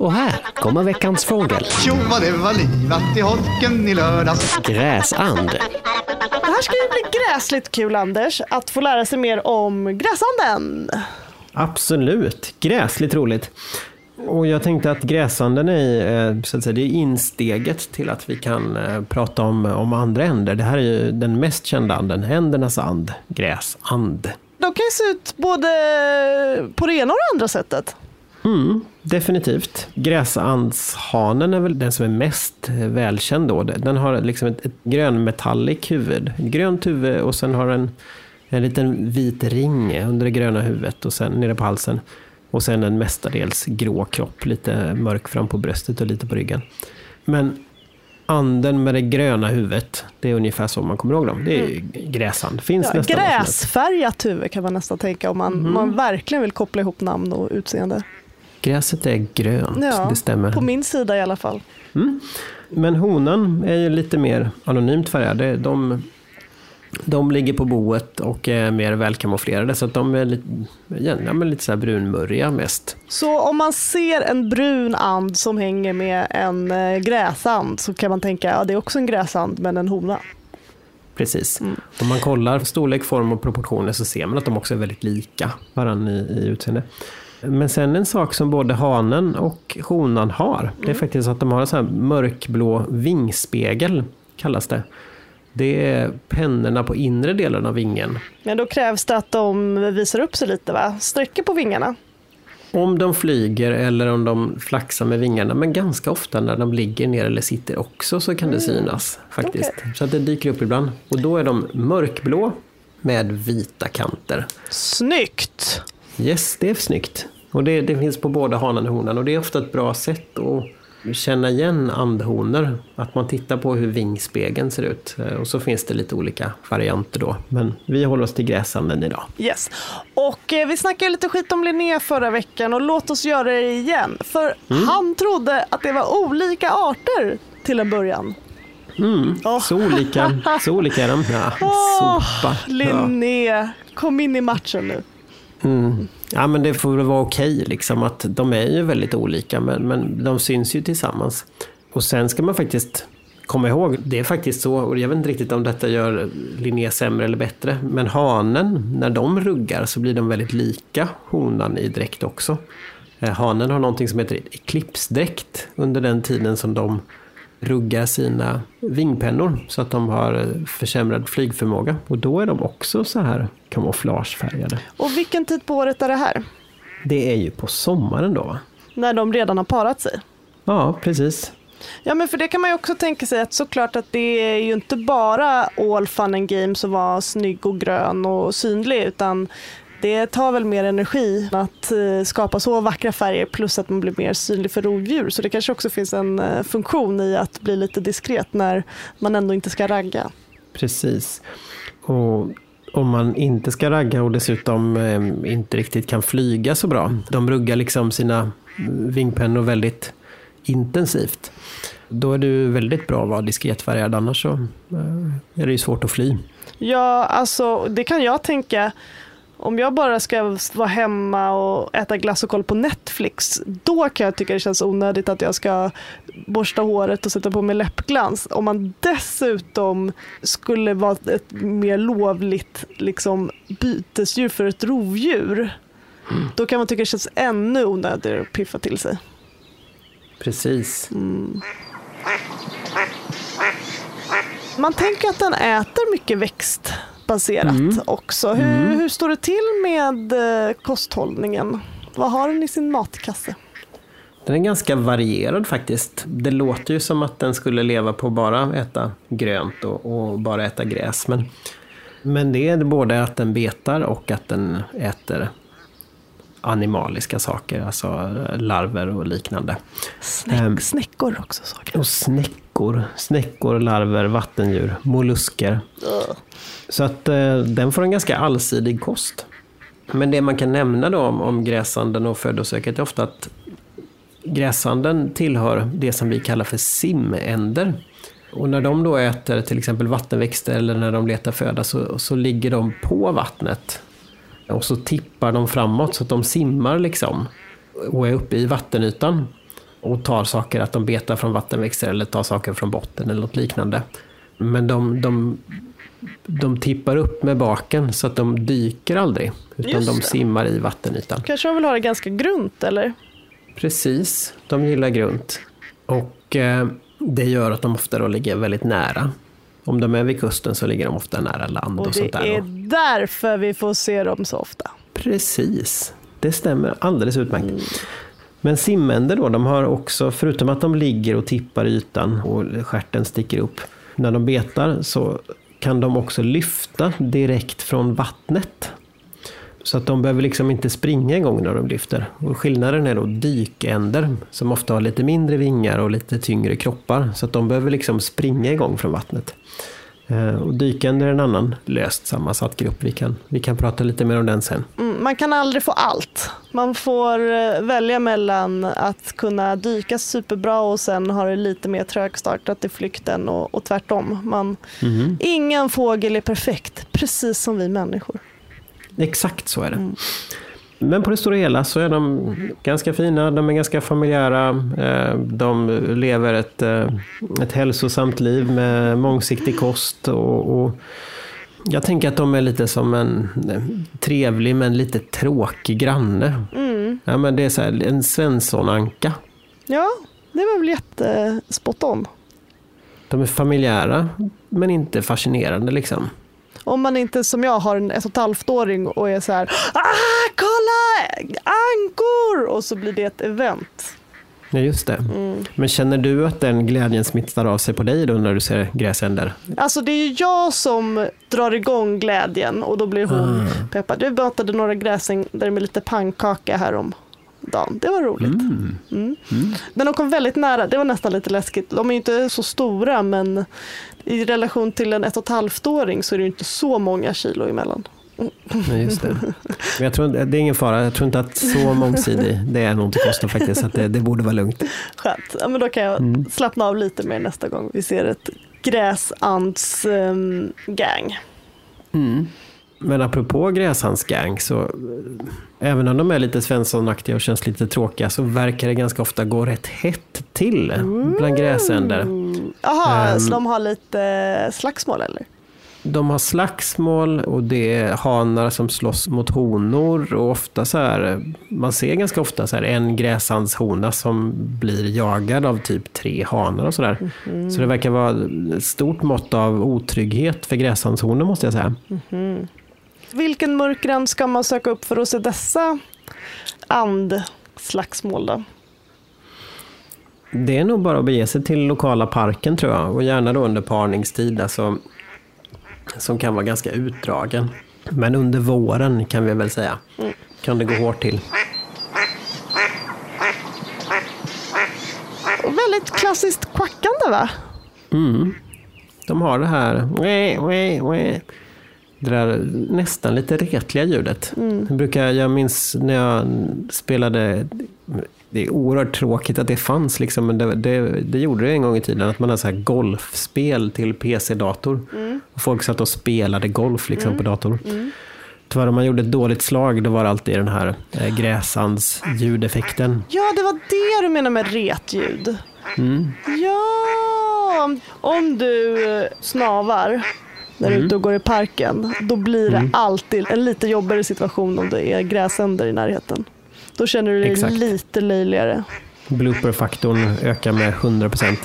Och här kommer veckans fågel. Tjo vad det var livat i holken i lördags. Gräsand. Det här ska ju bli gräsligt kul Anders, att få lära sig mer om gräsanden. Absolut, gräsligt roligt. Och jag tänkte att gräsanden är, eh, så att säga, det är insteget till att vi kan eh, prata om, om andra änder. Det här är ju den mest kända anden, ändernas and, gräsand. De kan ju se ut både på det ena och det andra sättet. Mm, definitivt. Gräsandshanen är väl den som är mest välkänd då. Den har liksom ett, ett grönmetallic huvud. Ett grönt huvud och sen har den en liten vit ring under det gröna huvudet och sen nere på halsen. Och sen en mestadels grå kropp, lite mörk fram på bröstet och lite på ryggen. Men anden med det gröna huvudet, det är ungefär så man kommer ihåg dem. Det är ju gräsand. Finns Ja, nästan gräsfärgat huvud kan man nästan tänka om man, man verkligen vill koppla ihop namn och utseende. Gräset är grönt, Ja, det stämmer. På min sida i alla fall. Men honan är ju lite mer anonymt färgade. De, de ligger på boet och är mer välkamouflerade så att de är lite, ja, men lite så här brunmurriga mest. Så om man ser en brun and som hänger med en eh, gräsand så kan man tänka att ja, det är också en gräsand men en hona. Precis. Om man kollar storlek, form och proportioner så ser man att de också är väldigt lika varandra i, i utseende. Men sen en sak som både hanen och honan har, det är faktiskt att de har en sån här mörkblå vingspegel, kallas det. Det är pennorna på inre delen av vingen. Men då krävs det att de visar upp sig lite va? Sträcker på vingarna. Om de flyger eller om de flaxar med vingarna, men ganska ofta när de ligger ner eller sitter också så kan det synas faktiskt. Så att det dyker upp ibland. Och då är de mörkblå med vita kanter. Snyggt! Yes, det är snyggt. Och det, det finns på både hanen och honan och det är ofta ett bra sätt att känna igen andhonor. Att man tittar på hur vingspegeln ser ut. Eh, Och så finns det lite olika varianter då. Men vi håller oss till gräsanden idag. Yes. Och eh, vi snackade lite skit om Linné förra veckan och låt oss göra det igen. För han trodde att det var olika arter till en början. Åh. Så olika, så olika är de. Ja. Ja. Linné, kom in i matchen nu. Mm. Ja, men det får väl vara okej liksom att de är ju väldigt olika men, men de syns ju tillsammans. Och sen ska man faktiskt komma ihåg, det är faktiskt så, och jag vet inte riktigt om detta gör Linné sämre eller bättre, men hanen, när de ruggar så blir de väldigt lika honan i dräkt också. Eh, hanen har någonting som heter eklipsdräkt under den tiden som de ruggar sina vingpennor så att de har försämrad flygförmåga. Och då är de också så här kamouflagefärgade. Och vilken tid på året är det här? Det är ju på sommaren då? När de redan har parat sig. Ja, precis. Ja men för det kan man ju också tänka sig att såklart att det är ju inte bara all fun and games att vara snygg och grön och synlig utan det tar väl mer energi att eh, skapa så vackra färger plus att man blir mer synlig för rovdjur. Så det kanske också finns en eh, funktion i att bli lite diskret när man ändå inte ska ragga. Precis. Och om man inte ska ragga och dessutom eh, inte riktigt kan flyga så bra. De ruggar liksom sina vingpennor väldigt intensivt. Då är det ju väldigt bra att vara diskretfärgad, annars så eh, är det ju svårt att fly. Ja, alltså det kan jag tänka. Om jag bara ska vara hemma och äta glass och kolla på Netflix, då kan jag tycka det känns onödigt att jag ska borsta håret och sätta på mig läppglans. Om man dessutom skulle vara ett mer lovligt liksom, bytesdjur för ett rovdjur, då kan man tycka det känns ännu onödigare att piffa till sig. Precis. Man tänker att den äter mycket växtbaserat också. Hur, hur står det till med eh, kosthållningen? Vad har den i sin matkasse? Den är ganska varierad faktiskt. Det låter ju som att den skulle leva på bara äta grönt och, och bara äta gräs. Men, men det är både att den betar och att den äter animaliska saker, alltså larver och liknande. Snäck, Ehm. snäckor också saker. Och snäckor, snäckor, larver, vattendjur, mollusker. Så att eh, den får en ganska allsidig kost. Men det man kan nämna då om, om gräsanden och födosöket är ofta att gräsanden tillhör det som vi kallar för simänder. Och när de då äter till exempel vattenväxter eller när de letar föda så, så ligger de på vattnet. Och så tippar de framåt så att de simmar liksom. Och är uppe i vattenytan. och tar saker, att de betar från vattenväxter eller tar saker från botten eller något liknande. Men de, de, de tippar upp med baken så att de dyker aldrig, utan Just de det. simmar i vattenytan. Kanske de vill ha det ganska grunt eller? Precis, de gillar grunt. Och eh, det gör att de ofta då ligger väldigt nära. Om de är vid kusten så ligger de ofta nära land och, Och sånt det där. är då. därför vi får se dem så ofta. Precis, det stämmer alldeles utmärkt. Men simänder då, de har också, förutom att de ligger och tippar ytan och stjärten sticker upp, när de betar så kan de också lyfta direkt från vattnet. Så att de behöver liksom inte springa igång när de lyfter. Och skillnaden är då dykänder som ofta har lite mindre vingar och lite tyngre kroppar. Så att de behöver liksom springa igång från vattnet. Eh, Och dykänder är en annan löst sammansatt grupp. Vi kan, vi kan prata lite mer om den sen. Mm, man kan aldrig få allt. Man får eh, välja mellan att kunna dyka superbra och sen ha det lite mer trögstartat i flykten och, och tvärtom. Man, Mhm. Ingen fågel är perfekt, precis som vi människor. Exakt så är det. Men på det stora hela så är de ganska fina, de är ganska familjära, eh, de lever ett, eh, ett hälsosamt liv med mångsiktig kost och, och jag tänker att de är lite som en eh, trevlig men lite tråkig granne. Ja, men det är så här, en Svensson-anka. Ja, det var väl jättespot on. De är familjära men inte fascinerande liksom. Om man inte som jag har en ett och ett halvt-åring och är så här ah, kolla ankor och så blir det ett event. Ja, just det. Men känner du att den glädjen smittar av sig på dig då när du ser gräsänder? Alltså det är ju jag som drar igång glädjen och då blir hon peppad. Vi matade några gräsänder med lite pannkaka här om dagen. Det var roligt. Mm. Men de kom väldigt nära, det var nästan lite läskigt. De är ju inte så stora men i relation till en ett och ett halvt-åring så är det ju inte så många kilo emellan. Ja, just det. Men jag tror, det är ingen fara, jag tror inte att så mångsidig det är nog inte Kosta faktiskt, så att det, det borde vara lugnt. Skönt, ja, men då kan jag slappna av lite mer nästa gång vi ser ett gräsandsgang. Men apropå gräshandsgang, så eh, även om de är lite Svenssonaktiga och känns lite tråkiga så verkar det ganska ofta gå rätt hett till bland gräsänder. Jaha, Ehm. så de har lite slagsmål eller? De har slagsmål och det är hanar som slåss mot honor och ofta så här, man ser ganska ofta så här en gräshandshona som blir jagad av typ tre hanar och sådär. Så det verkar vara ett stort mått av otrygghet för gräshandshonor måste jag säga. Vilken mörk gräns ska man söka upp för att se dessa andslagsmål då? Det är nog bara att bege sig till lokala parken tror jag och gärna då under parningstid alltså, som kan vara ganska utdragen. Men under våren kan vi väl säga. Kan det gå hårt till. Väldigt klassiskt kvackande va? De har det här. Det där nästan lite retliga ljudet. Jag, brukar, jag minns när jag spelade, det är oerhört tråkigt att det fanns, liksom, men det, det, det gjorde det en gång i tiden, att man hade så här golfspel till PC-dator. Och folk satt och spelade golf liksom, på datorn. Tyvärr om man gjorde ett dåligt slag, då var det alltid den här eh, gräsands ljudeffekten. Ja, det var det du menar med retljud. Ja, om- om du eh, snavar när du är ute och går i parken, då blir det alltid en lite jobbigare situation om det är gräsänder i närheten. Då känner du dig Exakt. lite löjligare. Blooper-faktorn ökar med 100%.